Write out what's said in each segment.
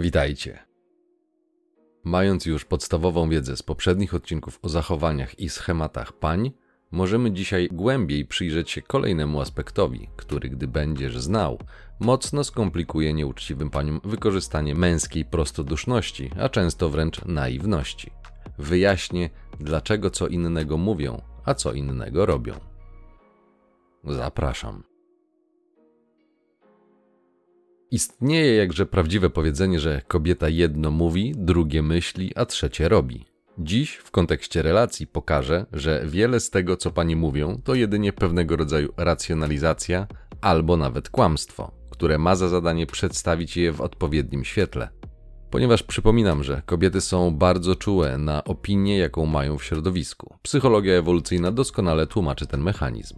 Witajcie. Mając już podstawową wiedzę z poprzednich odcinków o zachowaniach i schematach pań, możemy dzisiaj głębiej przyjrzeć się kolejnemu aspektowi, który, gdy będziesz znał, mocno skomplikuje nieuczciwym paniom wykorzystanie męskiej prostoduszności, a często wręcz naiwności. Wyjaśnię, dlaczego co innego mówią, a co innego robią. Zapraszam. Istnieje jakże prawdziwe powiedzenie, że kobieta jedno mówi, drugie myśli, a trzecie robi. Dziś w kontekście relacji pokażę, że wiele z tego, co pani mówią, to jedynie pewnego rodzaju racjonalizacja albo nawet kłamstwo, które ma za zadanie przedstawić je w odpowiednim świetle. Ponieważ przypominam, że kobiety są bardzo czułe na opinię, jaką mają w środowisku. Psychologia ewolucyjna doskonale tłumaczy ten mechanizm.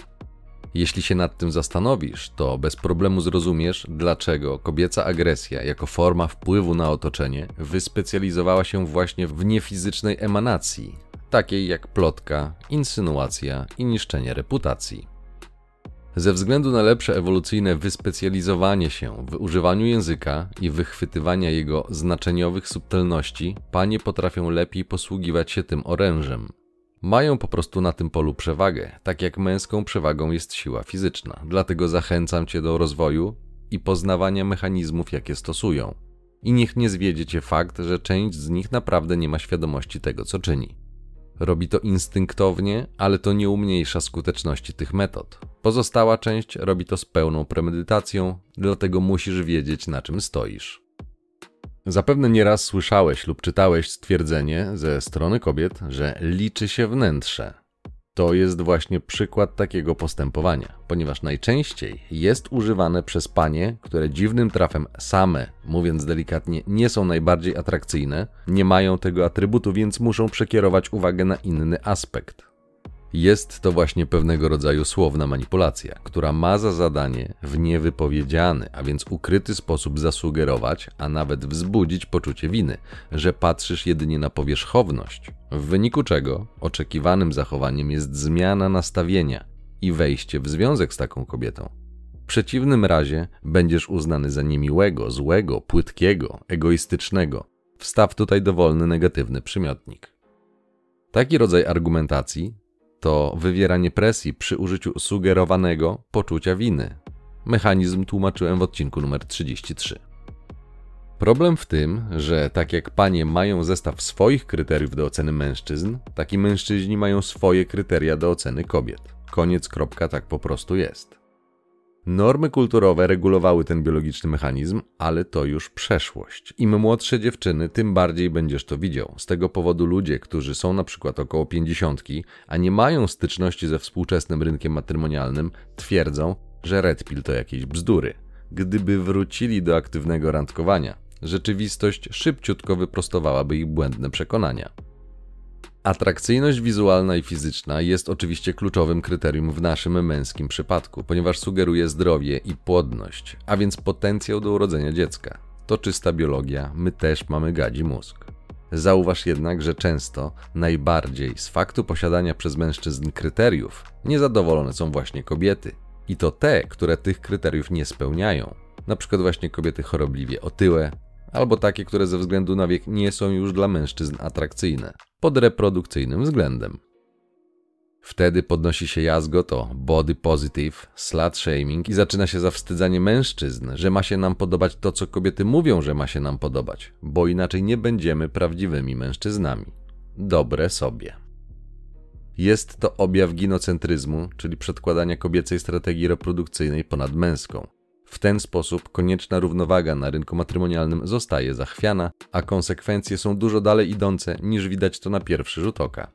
Jeśli się nad tym zastanowisz, to bez problemu zrozumiesz, dlaczego kobieca agresja jako forma wpływu na otoczenie wyspecjalizowała się właśnie w niefizycznej emanacji, takiej jak plotka, insynuacja i niszczenie reputacji. Ze względu na lepsze ewolucyjne wyspecjalizowanie się w używaniu języka i wychwytywania jego znaczeniowych subtelności, panie potrafią lepiej posługiwać się tym orężem, mają po prostu na tym polu przewagę, tak jak męską przewagą jest siła fizyczna. Dlatego zachęcam Cię do rozwoju i poznawania mechanizmów, jakie stosują. I niech nie zwiedzie Cię fakt, że część z nich naprawdę nie ma świadomości tego, co czyni. Robi to instynktownie, ale to nie umniejsza skuteczności tych metod. Pozostała część robi to z pełną premedytacją, dlatego musisz wiedzieć, na czym stoisz. Zapewne nieraz słyszałeś lub czytałeś stwierdzenie ze strony kobiet, że liczy się wnętrze. To jest właśnie przykład takiego postępowania, ponieważ najczęściej jest używane przez panie, które dziwnym trafem same, mówiąc delikatnie, nie są najbardziej atrakcyjne, nie mają tego atrybutu, więc muszą przekierować uwagę na inny aspekt. Jest to właśnie pewnego rodzaju słowna manipulacja, która ma za zadanie w niewypowiedziany, a więc ukryty sposób zasugerować, a nawet wzbudzić poczucie winy, że patrzysz jedynie na powierzchowność, w wyniku czego oczekiwanym zachowaniem jest zmiana nastawienia i wejście w związek z taką kobietą. W przeciwnym razie będziesz uznany za niemiłego, złego, płytkiego, egoistycznego. Wstaw tutaj dowolny negatywny przymiotnik. Taki rodzaj argumentacji to wywieranie presji przy użyciu sugerowanego poczucia winy. Mechanizm tłumaczyłem w odcinku numer 33. Problem w tym, że tak jak panie mają zestaw swoich kryteriów do oceny mężczyzn, tak i mężczyźni mają swoje kryteria do oceny kobiet. Koniec, kropka, tak po prostu jest. Normy kulturowe regulowały ten biologiczny mechanizm, ale to już przeszłość. Im młodsze dziewczyny, tym bardziej będziesz to widział. Z tego powodu ludzie, którzy są na przykład około pięćdziesiątki, a nie mają styczności ze współczesnym rynkiem matrymonialnym, twierdzą, że Red Pill to jakieś bzdury. Gdyby wrócili do aktywnego randkowania, rzeczywistość szybciutko wyprostowałaby ich błędne przekonania. Atrakcyjność wizualna i fizyczna jest oczywiście kluczowym kryterium w naszym męskim przypadku, ponieważ sugeruje zdrowie i płodność, a więc potencjał do urodzenia dziecka. To czysta biologia, my też mamy gadzi mózg. Zauważ jednak, że często najbardziej z faktu posiadania przez mężczyzn kryteriów niezadowolone są właśnie kobiety. I to te, które tych kryteriów nie spełniają. Na przykład właśnie kobiety chorobliwie otyłe, albo takie, które ze względu na wiek nie są już dla mężczyzn atrakcyjne pod reprodukcyjnym względem. Wtedy podnosi się jazgot o body positive, slut shaming i zaczyna się zawstydzanie mężczyzn, że ma się nam podobać to, co kobiety mówią, że ma się nam podobać, bo inaczej nie będziemy prawdziwymi mężczyznami. Dobre sobie. Jest to objaw ginocentryzmu, czyli przedkładania kobiecej strategii reprodukcyjnej ponad męską. W ten sposób konieczna równowaga na rynku matrymonialnym zostaje zachwiana, a konsekwencje są dużo dalej idące niż widać to na pierwszy rzut oka.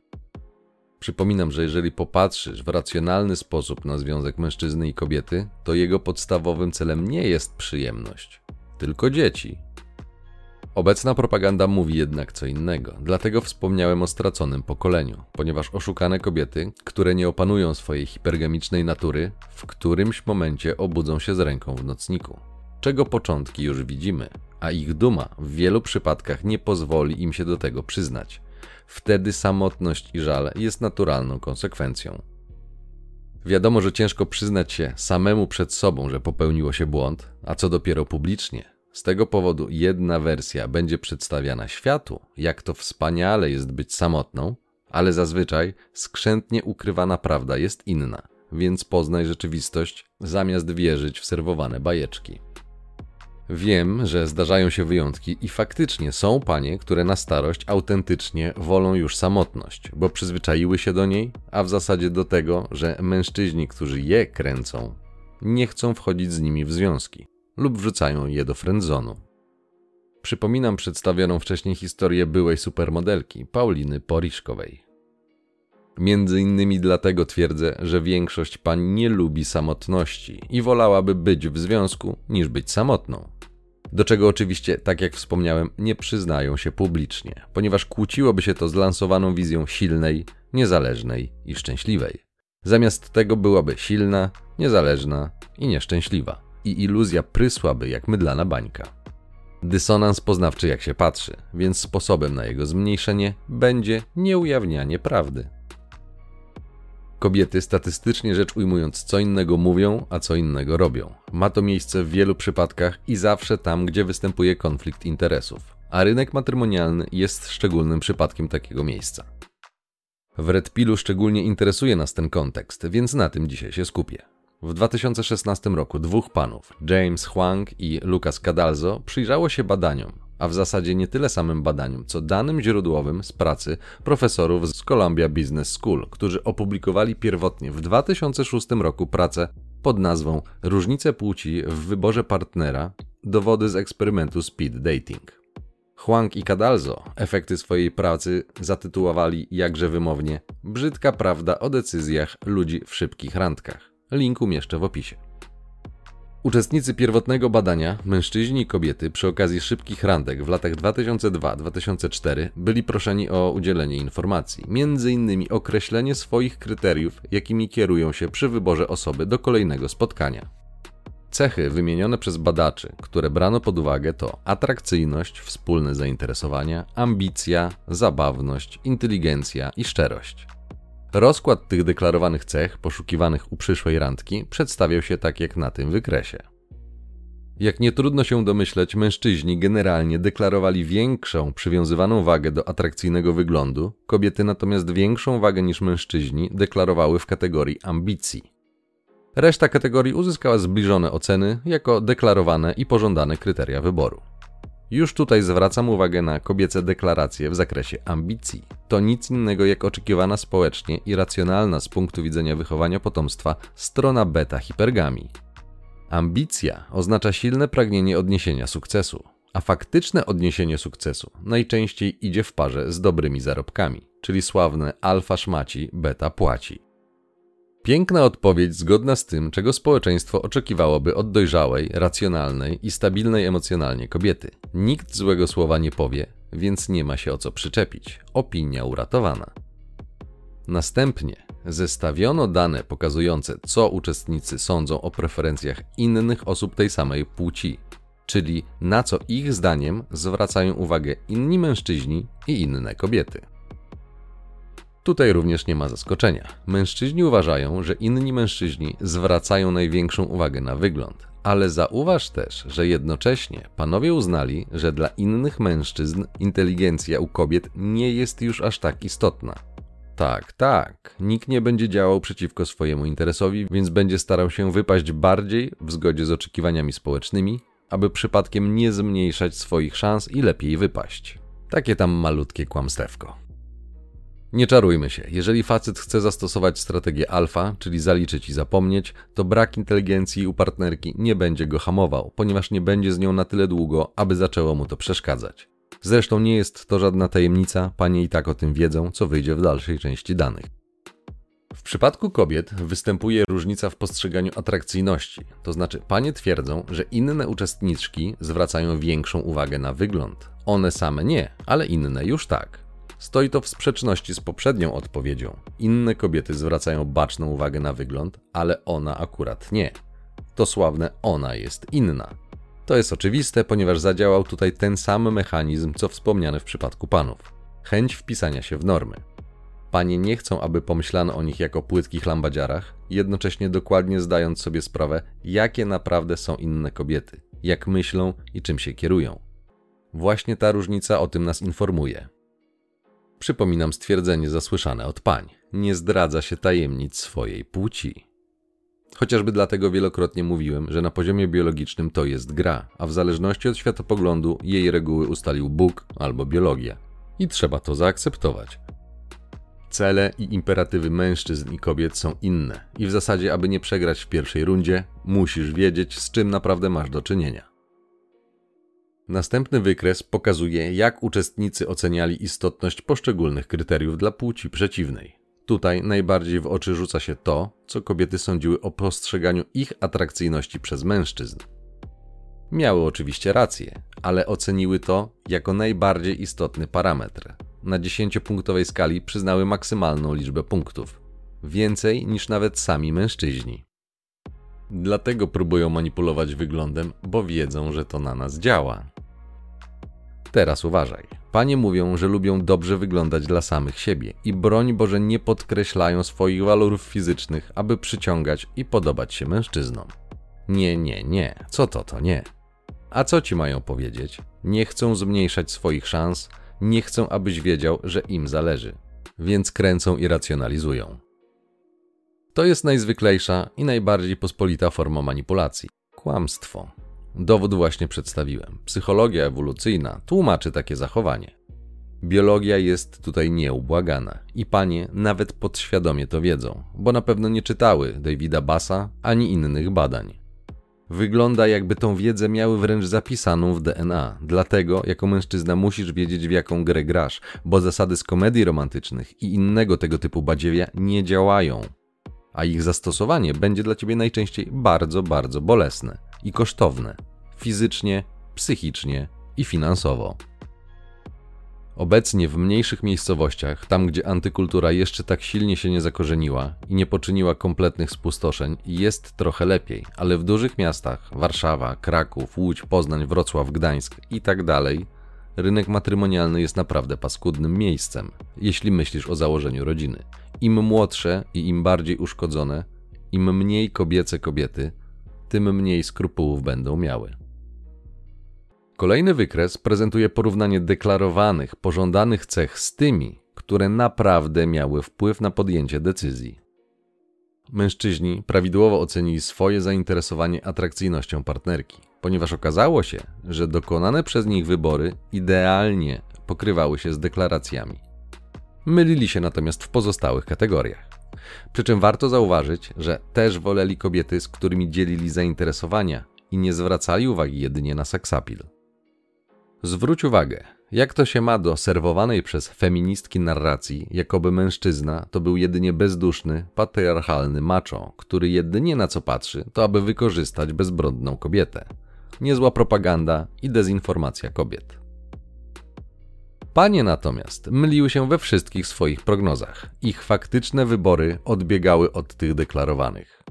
Przypominam, że jeżeli popatrzysz w racjonalny sposób na związek mężczyzny i kobiety, to jego podstawowym celem nie jest przyjemność, tylko dzieci. Obecna propaganda mówi jednak co innego, dlatego wspomniałem o straconym pokoleniu, ponieważ oszukane kobiety, które nie opanują swojej hipergamicznej natury, w którymś momencie obudzą się z ręką w nocniku, czego początki już widzimy, a ich duma w wielu przypadkach nie pozwoli im się do tego przyznać. Wtedy samotność i żal jest naturalną konsekwencją. Wiadomo, że ciężko przyznać się samemu przed sobą, że popełniło się błąd, a co dopiero publicznie Z tego powodu jedna wersja będzie przedstawiana światu, jak to wspaniale jest być samotną, ale zazwyczaj skrzętnie ukrywana prawda jest inna, więc poznaj rzeczywistość zamiast wierzyć w serwowane bajeczki. Wiem, że zdarzają się wyjątki i faktycznie są panie, które na starość autentycznie wolą już samotność, bo przyzwyczaiły się do niej, a w zasadzie do tego, że mężczyźni, którzy je kręcą, nie chcą wchodzić z nimi w związki lub wrzucają je do friendzonu. Przypominam przedstawioną wcześniej historię byłej supermodelki Pauliny Poriszkowej. Między innymi dlatego twierdzę, że większość pań nie lubi samotności i wolałaby być w związku niż być samotną. Do czego oczywiście, tak jak wspomniałem, nie przyznają się publicznie, ponieważ kłóciłoby się to z lansowaną wizją silnej, niezależnej i szczęśliwej. Zamiast tego byłaby silna, niezależna i nieszczęśliwa. I iluzja prysłaby jak mydlana bańka. Dysonans poznawczy jak się patrzy, więc sposobem na jego zmniejszenie będzie nieujawnianie prawdy. Kobiety statystycznie rzecz ujmując co innego mówią, a co innego robią. Ma to miejsce w wielu przypadkach i zawsze tam, gdzie występuje konflikt interesów. A rynek matrymonialny jest szczególnym przypadkiem takiego miejsca. W Red Pillu szczególnie interesuje nas ten kontekst, więc na tym dzisiaj się skupię. W 2016 roku dwóch panów, James Huang i Lucas Cadalzo, przyjrzało się badaniom, a w zasadzie nie tyle samym badaniom, co danym źródłowym z pracy profesorów z Columbia Business School, którzy opublikowali pierwotnie w 2006 roku pracę pod nazwą Różnice płci w wyborze partnera dowody z eksperymentu speed dating. Huang i Cadalzo efekty swojej pracy zatytułowali jakże wymownie Brzydka prawda o decyzjach ludzi w szybkich randkach. Link umieszczę w opisie. Uczestnicy pierwotnego badania, mężczyźni i kobiety, przy okazji szybkich randek w latach 2002-2004 byli proszeni o udzielenie informacji, m.in. określenie swoich kryteriów, jakimi kierują się przy wyborze osoby do kolejnego spotkania. Cechy wymienione przez badaczy, które brano pod uwagę to atrakcyjność, wspólne zainteresowania, ambicja, zabawność, inteligencja i szczerość. Rozkład tych deklarowanych cech poszukiwanych u przyszłej randki przedstawiał się tak jak na tym wykresie. Jak nie trudno się domyśleć, mężczyźni generalnie deklarowali większą przywiązywaną wagę do atrakcyjnego wyglądu, kobiety natomiast większą wagę niż mężczyźni deklarowały w kategorii ambicji. Reszta kategorii uzyskała zbliżone oceny jako deklarowane i pożądane kryteria wyboru. Już tutaj zwracam uwagę na kobiece deklaracje w zakresie ambicji. To nic innego jak oczekiwana społecznie i racjonalna z punktu widzenia wychowania potomstwa strona beta hipergami. Ambicja oznacza silne pragnienie odniesienia sukcesu, a faktyczne odniesienie sukcesu najczęściej idzie w parze z dobrymi zarobkami, czyli sławne alfa szmaci, beta płaci. Piękna odpowiedź zgodna z tym, czego społeczeństwo oczekiwałoby od dojrzałej, racjonalnej i stabilnej emocjonalnie kobiety. Nikt złego słowa nie powie, więc nie ma się o co przyczepić. Opinia uratowana. Następnie zestawiono dane pokazujące, co uczestnicy sądzą o preferencjach innych osób tej samej płci, czyli na co ich zdaniem zwracają uwagę inni mężczyźni i inne kobiety. Tutaj również nie ma zaskoczenia. Mężczyźni uważają, że inni mężczyźni zwracają największą uwagę na wygląd, ale zauważ też, że jednocześnie panowie uznali, że dla innych mężczyzn inteligencja u kobiet nie jest już aż tak istotna. Tak, tak, nikt nie będzie działał przeciwko swojemu interesowi, więc będzie starał się wypaść bardziej w zgodzie z oczekiwaniami społecznymi, aby przypadkiem nie zmniejszać swoich szans i lepiej wypaść. Takie tam malutkie kłamstewko. Nie czarujmy się, jeżeli facet chce zastosować strategię alfa, czyli zaliczyć i zapomnieć, to brak inteligencji u partnerki nie będzie go hamował, ponieważ nie będzie z nią na tyle długo, aby zaczęło mu to przeszkadzać. Zresztą nie jest to żadna tajemnica, panie i tak o tym wiedzą, co wyjdzie w dalszej części danych. W przypadku kobiet występuje różnica w postrzeganiu atrakcyjności, to znaczy panie twierdzą, że inne uczestniczki zwracają większą uwagę na wygląd. One same nie, ale inne już tak. Stoi to w sprzeczności z poprzednią odpowiedzią. Inne kobiety zwracają baczną uwagę na wygląd, ale ona akurat nie. To sławne ona jest inna. To jest oczywiste, ponieważ zadziałał tutaj ten sam mechanizm, co wspomniany w przypadku panów. Chęć wpisania się w normy. Panie nie chcą, aby pomyślano o nich jako płytkich lambadziarach, jednocześnie dokładnie zdając sobie sprawę, jakie naprawdę są inne kobiety, jak myślą i czym się kierują. Właśnie ta różnica o tym nas informuje. Przypominam stwierdzenie zasłyszane od pań: nie zdradza się tajemnic swojej płci. Chociażby dlatego wielokrotnie mówiłem, że na poziomie biologicznym to jest gra, a w zależności od światopoglądu jej reguły ustalił Bóg albo biologia. I trzeba to zaakceptować. Cele i imperatywy mężczyzn i kobiet są inne, i w zasadzie, aby nie przegrać w pierwszej rundzie, musisz wiedzieć, z czym naprawdę masz do czynienia. Następny wykres pokazuje, jak uczestnicy oceniali istotność poszczególnych kryteriów dla płci przeciwnej. Tutaj najbardziej w oczy rzuca się to, co kobiety sądziły o postrzeganiu ich atrakcyjności przez mężczyzn. Miały oczywiście rację, ale oceniły to jako najbardziej istotny parametr. Na 10-punktowej skali przyznały maksymalną liczbę punktów. Więcej niż nawet sami mężczyźni. Dlatego próbują manipulować wyglądem, bo wiedzą, że to na nas działa. Teraz uważaj. Panie mówią, że lubią dobrze wyglądać dla samych siebie i broń Boże nie podkreślają swoich walorów fizycznych, aby przyciągać i podobać się mężczyznom. Nie, nie, nie. Co to, to nie. A co ci mają powiedzieć? Nie chcą zmniejszać swoich szans, nie chcą, abyś wiedział, że im zależy. Więc kręcą i racjonalizują. To jest najzwyklejsza i najbardziej pospolita forma manipulacji kłamstwo. Dowód właśnie przedstawiłem. Psychologia ewolucyjna tłumaczy takie zachowanie. Biologia jest tutaj nieubłagana i panie nawet podświadomie to wiedzą, bo na pewno nie czytały Davida Bassa ani innych badań. Wygląda jakby tą wiedzę miały wręcz zapisaną w DNA, dlatego jako mężczyzna musisz wiedzieć w jaką grę grasz, bo zasady z komedii romantycznych i innego tego typu badziewia nie działają, a ich zastosowanie będzie dla ciebie najczęściej bardzo, bardzo bolesne i kosztowne fizycznie, psychicznie i finansowo. Obecnie w mniejszych miejscowościach, tam gdzie antykultura jeszcze tak silnie się nie zakorzeniła i nie poczyniła kompletnych spustoszeń, jest trochę lepiej, ale w dużych miastach Warszawa, Kraków, Łódź, Poznań, Wrocław, Gdańsk i tak dalej, rynek matrymonialny jest naprawdę paskudnym miejscem, jeśli myślisz o założeniu rodziny. Im młodsze i im bardziej uszkodzone, im mniej kobiece kobiety, tym mniej skrupułów będą miały. Kolejny wykres prezentuje porównanie deklarowanych, pożądanych cech z tymi, które naprawdę miały wpływ na podjęcie decyzji. Mężczyźni prawidłowo ocenili swoje zainteresowanie atrakcyjnością partnerki, ponieważ okazało się, że dokonane przez nich wybory idealnie pokrywały się z deklaracjami. Mylili się natomiast w pozostałych kategoriach. Przy czym warto zauważyć, że też woleli kobiety, z którymi dzielili zainteresowania i nie zwracali uwagi jedynie na seksapil. Zwróć uwagę, jak to się ma do serwowanej przez feministki narracji, jakoby mężczyzna to był jedynie bezduszny, patriarchalny macho, który jedynie na co patrzy, to aby wykorzystać bezbrodną kobietę. Niezła propaganda i dezinformacja kobiet. Panie natomiast myliły się we wszystkich swoich prognozach. Ich faktyczne wybory odbiegały od tych deklarowanych.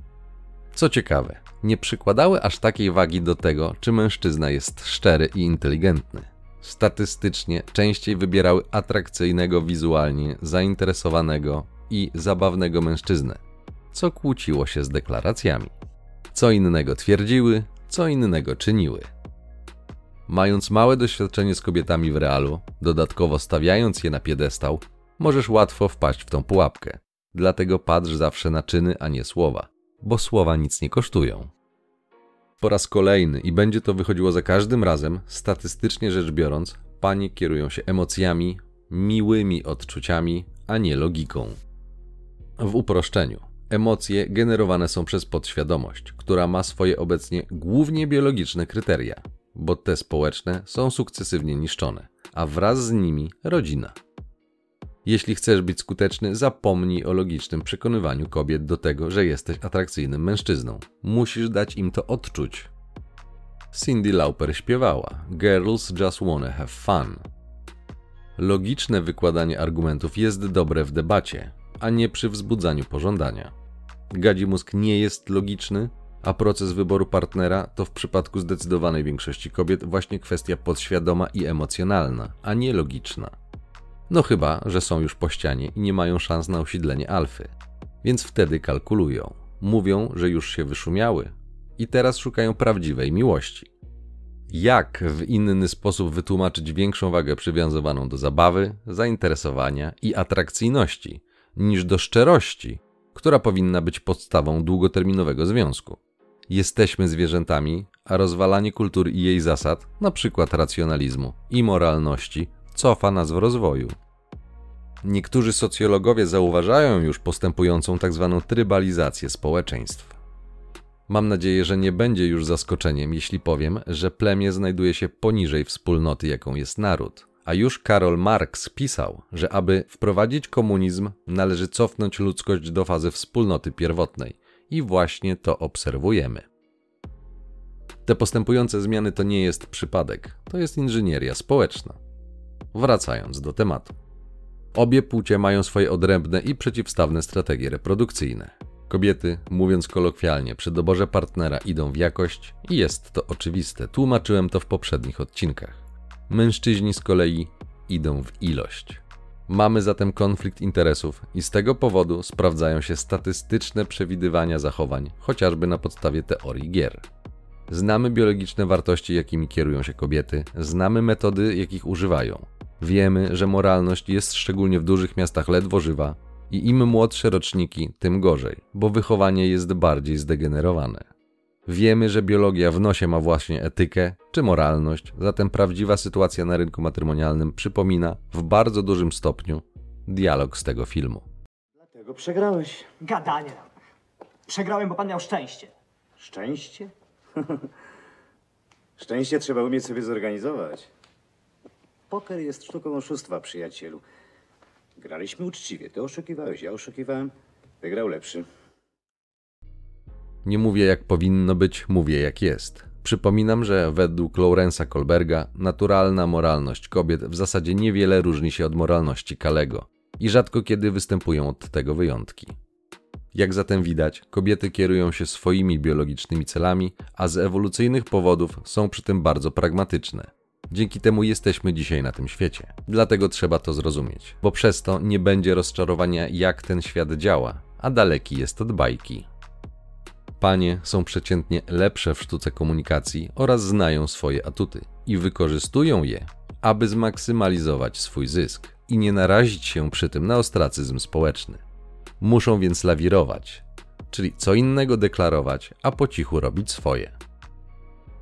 Co ciekawe, nie przykładały aż takiej wagi do tego, czy mężczyzna jest szczery i inteligentny. Statystycznie częściej wybierały atrakcyjnego wizualnie, zainteresowanego i zabawnego mężczyznę, co kłóciło się z deklaracjami. Co innego twierdziły, co innego czyniły. Mając małe doświadczenie z kobietami w realu, dodatkowo stawiając je na piedestał, możesz łatwo wpaść w tą pułapkę. Dlatego patrz zawsze na czyny, a nie słowa, bo słowa nic nie kosztują. Po raz kolejny i będzie to wychodziło za każdym razem, statystycznie rzecz biorąc, panie kierują się emocjami, miłymi odczuciami, a nie logiką. W uproszczeniu, emocje generowane są przez podświadomość, która ma swoje obecnie głównie biologiczne kryteria bo te społeczne są sukcesywnie niszczone, a wraz z nimi rodzina. Jeśli chcesz być skuteczny, zapomnij o logicznym przekonywaniu kobiet do tego, że jesteś atrakcyjnym mężczyzną. Musisz dać im to odczuć. Cindy Lauper śpiewała: Girls just wanna have fun. Logiczne wykładanie argumentów jest dobre w debacie, a nie przy wzbudzaniu pożądania. Gadzi mózg nie jest logiczny, a proces wyboru partnera to w przypadku zdecydowanej większości kobiet właśnie kwestia podświadoma i emocjonalna, a nie logiczna. No chyba, że są już po ścianie i nie mają szans na osiedlenie alfy. Więc wtedy kalkulują. Mówią, że już się wyszumiały i teraz szukają prawdziwej miłości. Jak w inny sposób wytłumaczyć większą wagę przywiązywaną do zabawy, zainteresowania i atrakcyjności niż do szczerości, która powinna być podstawą długoterminowego związku? Jesteśmy zwierzętami, a rozwalanie kultury i jej zasad, np. racjonalizmu i moralności, cofa nas w rozwoju. Niektórzy socjologowie zauważają już postępującą tzw. Tak trybalizację społeczeństw. Mam nadzieję, że nie będzie już zaskoczeniem, jeśli powiem, że plemię znajduje się poniżej wspólnoty, jaką jest naród. A już Karol Marx pisał, że aby wprowadzić komunizm, należy cofnąć ludzkość do fazy wspólnoty pierwotnej. I właśnie to obserwujemy. Te postępujące zmiany to nie jest przypadek, to jest inżynieria społeczna. Wracając do tematu. Obie płcie mają swoje odrębne i przeciwstawne strategie reprodukcyjne. Kobiety, mówiąc kolokwialnie, przy doborze partnera idą w jakość i jest to oczywiste, tłumaczyłem to w poprzednich odcinkach. Mężczyźni z kolei idą w ilość. Mamy zatem konflikt interesów i z tego powodu sprawdzają się statystyczne przewidywania zachowań, chociażby na podstawie teorii gier. Znamy biologiczne wartości, jakimi kierują się kobiety, znamy metody, jakich używają. Wiemy, że moralność jest szczególnie w dużych miastach ledwo żywa i im młodsze roczniki, tym gorzej, bo wychowanie jest bardziej zdegenerowane. Wiemy, że biologia w nosie ma właśnie etykę czy moralność, zatem prawdziwa sytuacja na rynku matrymonialnym przypomina w bardzo dużym stopniu dialog z tego filmu. Dlatego przegrałeś. Gadanie. Przegrałem, bo pan miał szczęście. Szczęście? Szczęście trzeba umieć sobie zorganizować. Poker jest sztuką oszustwa, przyjacielu. Graliśmy uczciwie. Ty oszukiwałeś, ja oszukiwałem. Wygrał lepszy. Nie mówię jak powinno być, mówię jak jest. Przypominam, że według Laurensa Kolberga naturalna moralność kobiet w zasadzie niewiele różni się od moralności Kalego i rzadko kiedy występują od tego wyjątki. Jak zatem widać, kobiety kierują się swoimi biologicznymi celami, a z ewolucyjnych powodów są przy tym bardzo pragmatyczne. Dzięki temu jesteśmy dzisiaj na tym świecie. Dlatego trzeba to zrozumieć, bo przez to nie będzie rozczarowania, jak ten świat działa, a daleki jest od bajki. Panie są przeciętnie lepsze w sztuce komunikacji oraz znają swoje atuty i wykorzystują je, aby zmaksymalizować swój zysk i nie narazić się przy tym na ostracyzm społeczny. Muszą więc lawirować, czyli co innego deklarować, a po cichu robić swoje.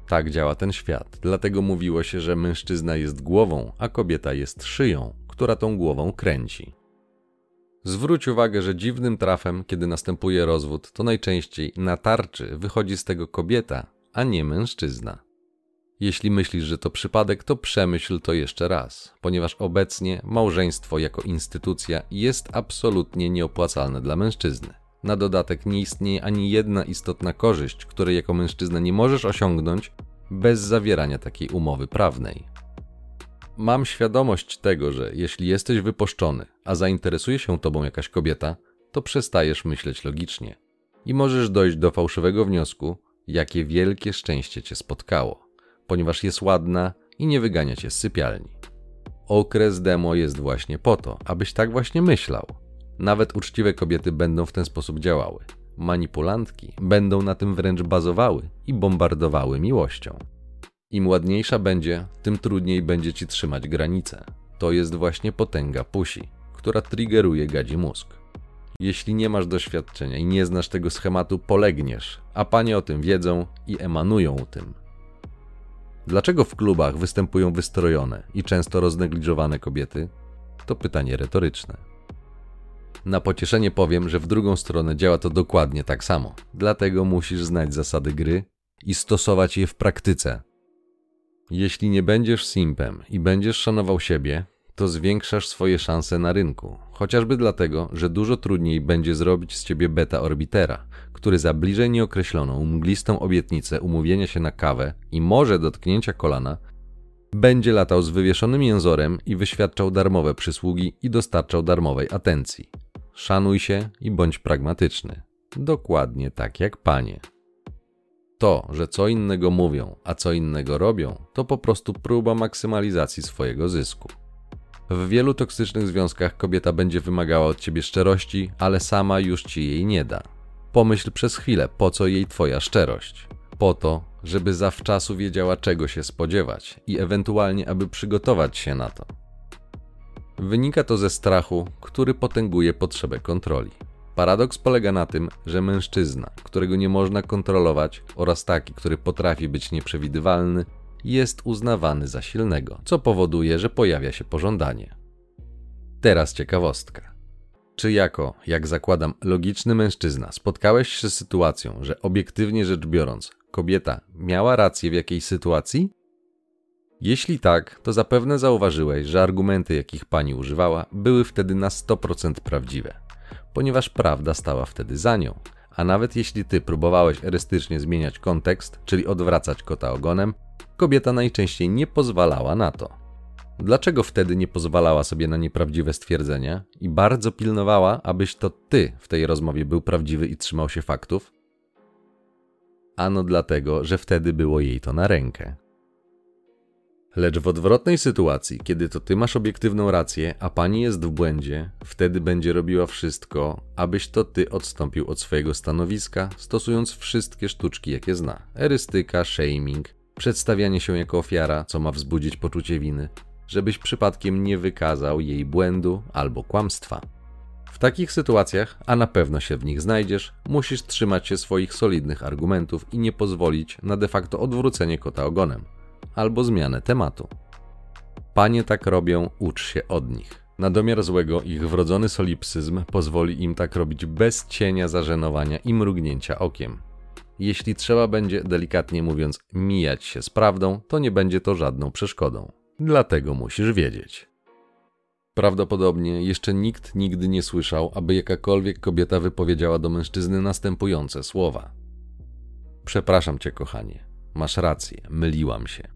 Tak działa ten świat, dlatego mówiło się, że mężczyzna jest głową, a kobieta jest szyją, która tą głową kręci. Zwróć uwagę, że dziwnym trafem, kiedy następuje rozwód, to najczęściej na tarczy wychodzi z tego kobieta, a nie mężczyzna. Jeśli myślisz, że to przypadek, to przemyśl to jeszcze raz, ponieważ obecnie małżeństwo jako instytucja jest absolutnie nieopłacalne dla mężczyzny. Na dodatek nie istnieje ani jedna istotna korzyść, której jako mężczyzna nie możesz osiągnąć bez zawierania takiej umowy prawnej. Mam świadomość tego, że jeśli jesteś wypuszczony, a zainteresuje się tobą jakaś kobieta, to przestajesz myśleć logicznie i możesz dojść do fałszywego wniosku, jakie wielkie szczęście cię spotkało, ponieważ jest ładna i nie wygania cię z sypialni. Okres demo jest właśnie po to, abyś tak właśnie myślał. Nawet uczciwe kobiety będą w ten sposób działały. Manipulantki będą na tym wręcz bazowały i bombardowały miłością. Im ładniejsza będzie, tym trudniej będzie ci trzymać granicę. To jest właśnie potęga pusi, która triggeruje gadzi mózg. Jeśli nie masz doświadczenia i nie znasz tego schematu, polegniesz, a panie o tym wiedzą i emanują tym. Dlaczego w klubach występują wystrojone i często roznegliżowane kobiety? To pytanie retoryczne. Na pocieszenie powiem, że w drugą stronę działa to dokładnie tak samo. Dlatego musisz znać zasady gry i stosować je w praktyce, jeśli nie będziesz simpem i będziesz szanował siebie, to zwiększasz swoje szanse na rynku. Chociażby dlatego, że dużo trudniej będzie zrobić z ciebie beta-orbitera, który za bliżej nieokreśloną, mglistą obietnicę umówienia się na kawę i może dotknięcia kolana będzie latał z wywieszonym jęzorem i wyświadczał darmowe przysługi i dostarczał darmowej atencji. Szanuj się i bądź pragmatyczny. Dokładnie tak jak panie. To, że co innego mówią, a co innego robią, to po prostu próba maksymalizacji swojego zysku. W wielu toksycznych związkach kobieta będzie wymagała od ciebie szczerości, ale sama już ci jej nie da. Pomyśl przez chwilę, po co jej twoja szczerość. po to, żeby zawczasu wiedziała czego się spodziewać i ewentualnie aby przygotować się na to. Wynika to ze strachu, który potęguje potrzebę kontroli. Paradoks polega na tym, że mężczyzna, którego nie można kontrolować, oraz taki, który potrafi być nieprzewidywalny, jest uznawany za silnego, co powoduje, że pojawia się pożądanie. Teraz ciekawostka. Czy jako, jak zakładam, logiczny mężczyzna spotkałeś się z sytuacją, że obiektywnie rzecz biorąc, kobieta miała rację w jakiejś sytuacji? Jeśli tak, to zapewne zauważyłeś, że argumenty, jakich pani używała, były wtedy na 100% prawdziwe, ponieważ prawda stała wtedy za nią. A nawet jeśli ty próbowałeś erystycznie zmieniać kontekst, czyli odwracać kota ogonem, kobieta najczęściej nie pozwalała na to. Dlaczego wtedy nie pozwalała sobie na nieprawdziwe stwierdzenia i bardzo pilnowała, abyś to ty w tej rozmowie był prawdziwy i trzymał się faktów? Ano dlatego, że wtedy było jej to na rękę. Lecz w odwrotnej sytuacji, kiedy to ty masz obiektywną rację, a pani jest w błędzie, wtedy będzie robiła wszystko, abyś to ty odstąpił od swojego stanowiska, stosując wszystkie sztuczki, jakie zna: erystyka, shaming, przedstawianie się jako ofiara, co ma wzbudzić poczucie winy, żebyś przypadkiem nie wykazał jej błędu albo kłamstwa. W takich sytuacjach, a na pewno się w nich znajdziesz, musisz trzymać się swoich solidnych argumentów i nie pozwolić na de facto odwrócenie kota ogonem albo zmianę tematu. Panie tak robią, ucz się od nich. Na domiar złego ich wrodzony solipsyzm pozwoli im tak robić bez cienia zażenowania i mrugnięcia okiem. Jeśli trzeba będzie, delikatnie mówiąc, mijać się z prawdą, to nie będzie to żadną przeszkodą. Dlatego musisz wiedzieć. Prawdopodobnie jeszcze nikt nigdy nie słyszał, aby jakakolwiek kobieta wypowiedziała do mężczyzny następujące słowa: Przepraszam cię, kochanie, masz rację, myliłam się.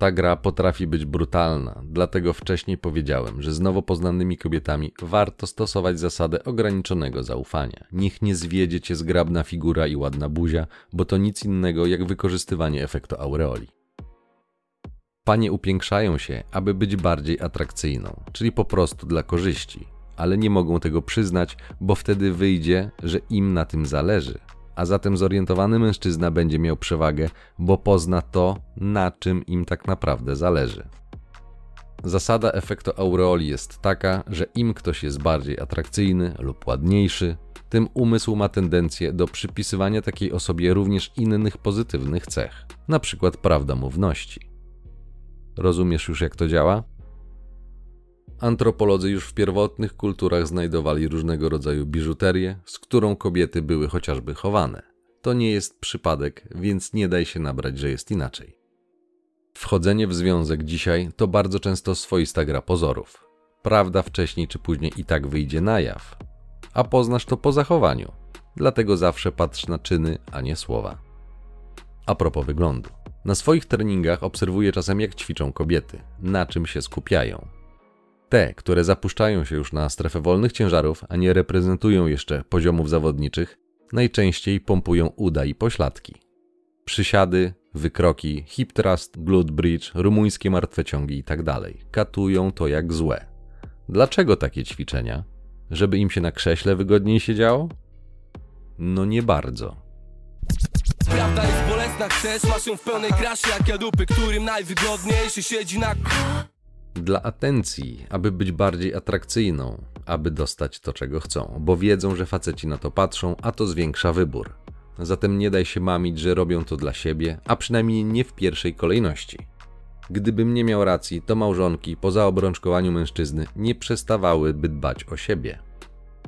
Ta gra potrafi być brutalna, dlatego wcześniej powiedziałem, że z nowo poznanymi kobietami warto stosować zasadę ograniczonego zaufania. Niech nie zwiedzie cię zgrabna figura i ładna buzia, bo to nic innego jak wykorzystywanie efektu aureoli. Panie upiększają się, aby być bardziej atrakcyjną, czyli po prostu dla korzyści, ale nie mogą tego przyznać, bo wtedy wyjdzie, że im na tym zależy, a zatem zorientowany mężczyzna będzie miał przewagę, bo pozna to, na czym im tak naprawdę zależy. Zasada efektu aureoli jest taka, że im ktoś jest bardziej atrakcyjny lub ładniejszy, tym umysł ma tendencję do przypisywania takiej osobie również innych pozytywnych cech, np. prawdomówności. Rozumiesz już, jak to działa? Antropolodzy już w pierwotnych kulturach znajdowali różnego rodzaju biżuterię, z którą kobiety były chociażby chowane. To nie jest przypadek, więc nie daj się nabrać, że jest inaczej. Wchodzenie w związek dzisiaj to bardzo często swoista gra pozorów. Prawda wcześniej czy później i tak wyjdzie na jaw, a poznasz to po zachowaniu. Dlatego zawsze patrz na czyny, a nie słowa. A propos wyglądu. Na swoich treningach obserwuję czasem, jak ćwiczą kobiety, na czym się skupiają. Te, które zapuszczają się już na strefę wolnych ciężarów, a nie reprezentują jeszcze poziomów zawodniczych, najczęściej pompują uda i pośladki. Przysiady, wykroki, hip thrust, glute bridge, rumuńskie martwe ciągi itd. Tak Katują to jak złe. Dlaczego takie ćwiczenia? Żeby im się na krześle wygodniej siedziało? No nie bardzo. Prawda jest bolesna, chcesz, masz ją w pełnej krasie jak ja dupy, którym najwygodniejszy siedzi na... Dla atencji, aby być bardziej atrakcyjną, aby dostać to, czego chcą, bo wiedzą, że faceci na to patrzą, a to zwiększa wybór. Zatem nie daj się mamić, że robią to dla siebie, a przynajmniej nie w pierwszej kolejności. Gdybym nie miał racji, to małżonki po zaobrączkowaniu mężczyzny nie przestawałyby dbać o siebie.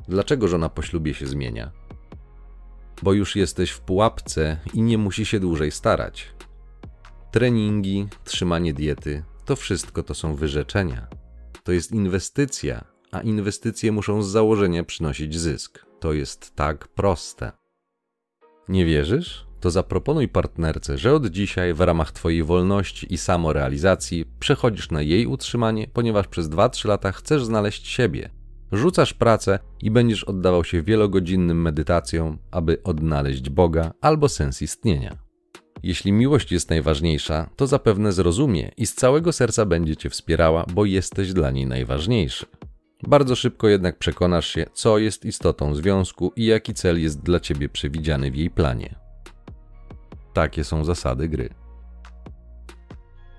Dlaczego żona po ślubie się zmienia? Bo już jesteś w pułapce i nie musi się dłużej starać. Treningi, trzymanie diety, to wszystko to są wyrzeczenia. To jest inwestycja, a inwestycje muszą z założenia przynosić zysk. To jest tak proste. Nie wierzysz? To zaproponuj partnerce, że od dzisiaj w ramach Twojej wolności i samorealizacji przechodzisz na jej utrzymanie, ponieważ przez 2-3 lata chcesz znaleźć siebie. Rzucasz pracę i będziesz oddawał się wielogodzinnym medytacjom, aby odnaleźć Boga albo sens istnienia. Jeśli miłość jest najważniejsza, to zapewne zrozumie i z całego serca będzie cię wspierała, bo jesteś dla niej najważniejszy. Bardzo szybko jednak przekonasz się, co jest istotą związku i jaki cel jest dla ciebie przewidziany w jej planie. Takie są zasady gry.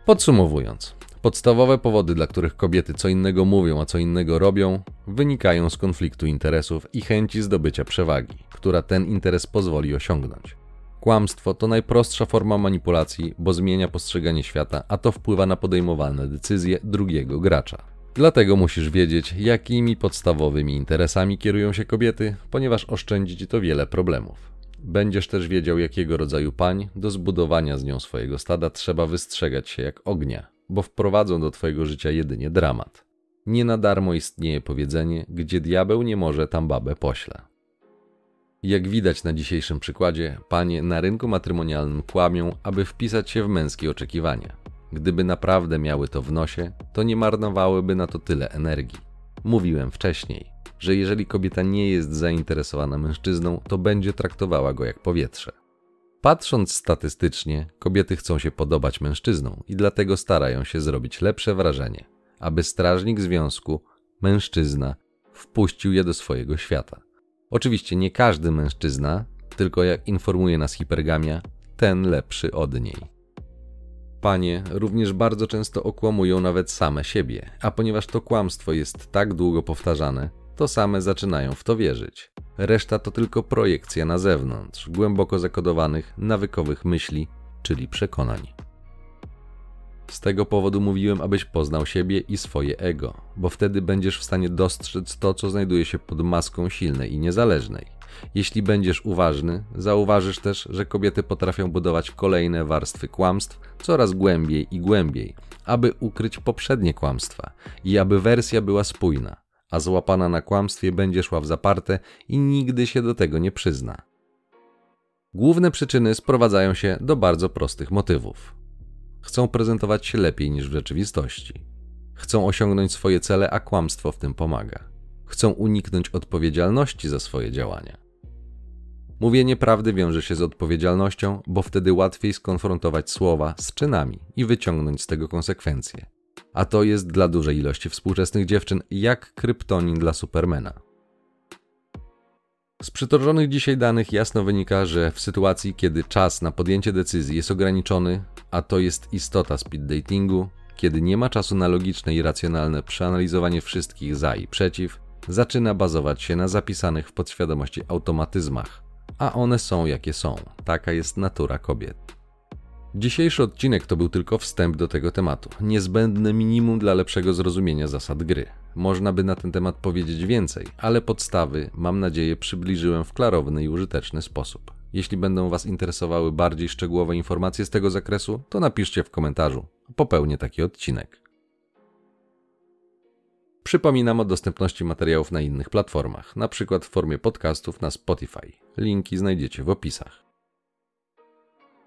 Podsumowując, podstawowe powody, dla których kobiety co innego mówią, a co innego robią, wynikają z konfliktu interesów i chęci zdobycia przewagi, która ten interes pozwoli osiągnąć. Kłamstwo to najprostsza forma manipulacji, bo zmienia postrzeganie świata, a to wpływa na podejmowane decyzje drugiego gracza. Dlatego musisz wiedzieć, jakimi podstawowymi interesami kierują się kobiety, ponieważ oszczędzi to wiele problemów. Będziesz też wiedział, jakiego rodzaju pań do zbudowania z nią swojego stada trzeba wystrzegać się jak ognia, bo wprowadzą do twojego życia jedynie dramat. Nie na darmo istnieje powiedzenie, gdzie diabeł nie może, tam babę pośle. Jak widać na dzisiejszym przykładzie, panie na rynku matrymonialnym kłamią, aby wpisać się w męskie oczekiwania. Gdyby naprawdę miały to w nosie, to nie marnowałyby na to tyle energii. Mówiłem wcześniej, że jeżeli kobieta nie jest zainteresowana mężczyzną, to będzie traktowała go jak powietrze. Patrząc statystycznie, kobiety chcą się podobać mężczyznom i dlatego starają się zrobić lepsze wrażenie, aby strażnik związku, mężczyzna, wpuścił je do swojego świata. Oczywiście nie każdy mężczyzna, tylko jak informuje nas hipergamia, ten lepszy od niej. Panie również bardzo często okłamują nawet same siebie, a ponieważ to kłamstwo jest tak długo powtarzane, to same zaczynają w to wierzyć. Reszta to tylko projekcja na zewnątrz, głęboko zakodowanych, nawykowych myśli, czyli przekonań. Z tego powodu mówiłem, abyś poznał siebie i swoje ego, bo wtedy będziesz w stanie dostrzec to, co znajduje się pod maską silnej i niezależnej. Jeśli będziesz uważny, zauważysz też, że kobiety potrafią budować kolejne warstwy kłamstw coraz głębiej i głębiej, aby ukryć poprzednie kłamstwa i aby wersja była spójna, a złapana na kłamstwie będzie szła w zaparte i nigdy się do tego nie przyzna. Główne przyczyny sprowadzają się do bardzo prostych motywów. Chcą prezentować się lepiej niż w rzeczywistości. Chcą osiągnąć swoje cele, a kłamstwo w tym pomaga. Chcą uniknąć odpowiedzialności za swoje działania. Mówienie prawdy wiąże się z odpowiedzialnością, bo wtedy łatwiej skonfrontować słowa z czynami i wyciągnąć z tego konsekwencje. A to jest dla dużej ilości współczesnych dziewczyn jak kryptonin dla Supermana. Z przytoczonych dzisiaj danych jasno wynika, że w sytuacji, kiedy czas na podjęcie decyzji jest ograniczony, a to jest istota speed datingu, kiedy nie ma czasu na logiczne i racjonalne przeanalizowanie wszystkich za i przeciw, zaczyna bazować się na zapisanych w podświadomości automatyzmach, a one są jakie są. Taka jest natura kobiet. Dzisiejszy odcinek to był tylko wstęp do tego tematu, niezbędne minimum dla lepszego zrozumienia zasad gry. Można by na ten temat powiedzieć więcej, ale podstawy, mam nadzieję, przybliżyłem w klarowny i użyteczny sposób. Jeśli będą Was interesowały bardziej szczegółowe informacje z tego zakresu, to napiszcie w komentarzu. Popełnię taki odcinek. Przypominam o dostępności materiałów na innych platformach, np. w formie podcastów na Spotify. Linki znajdziecie w opisach.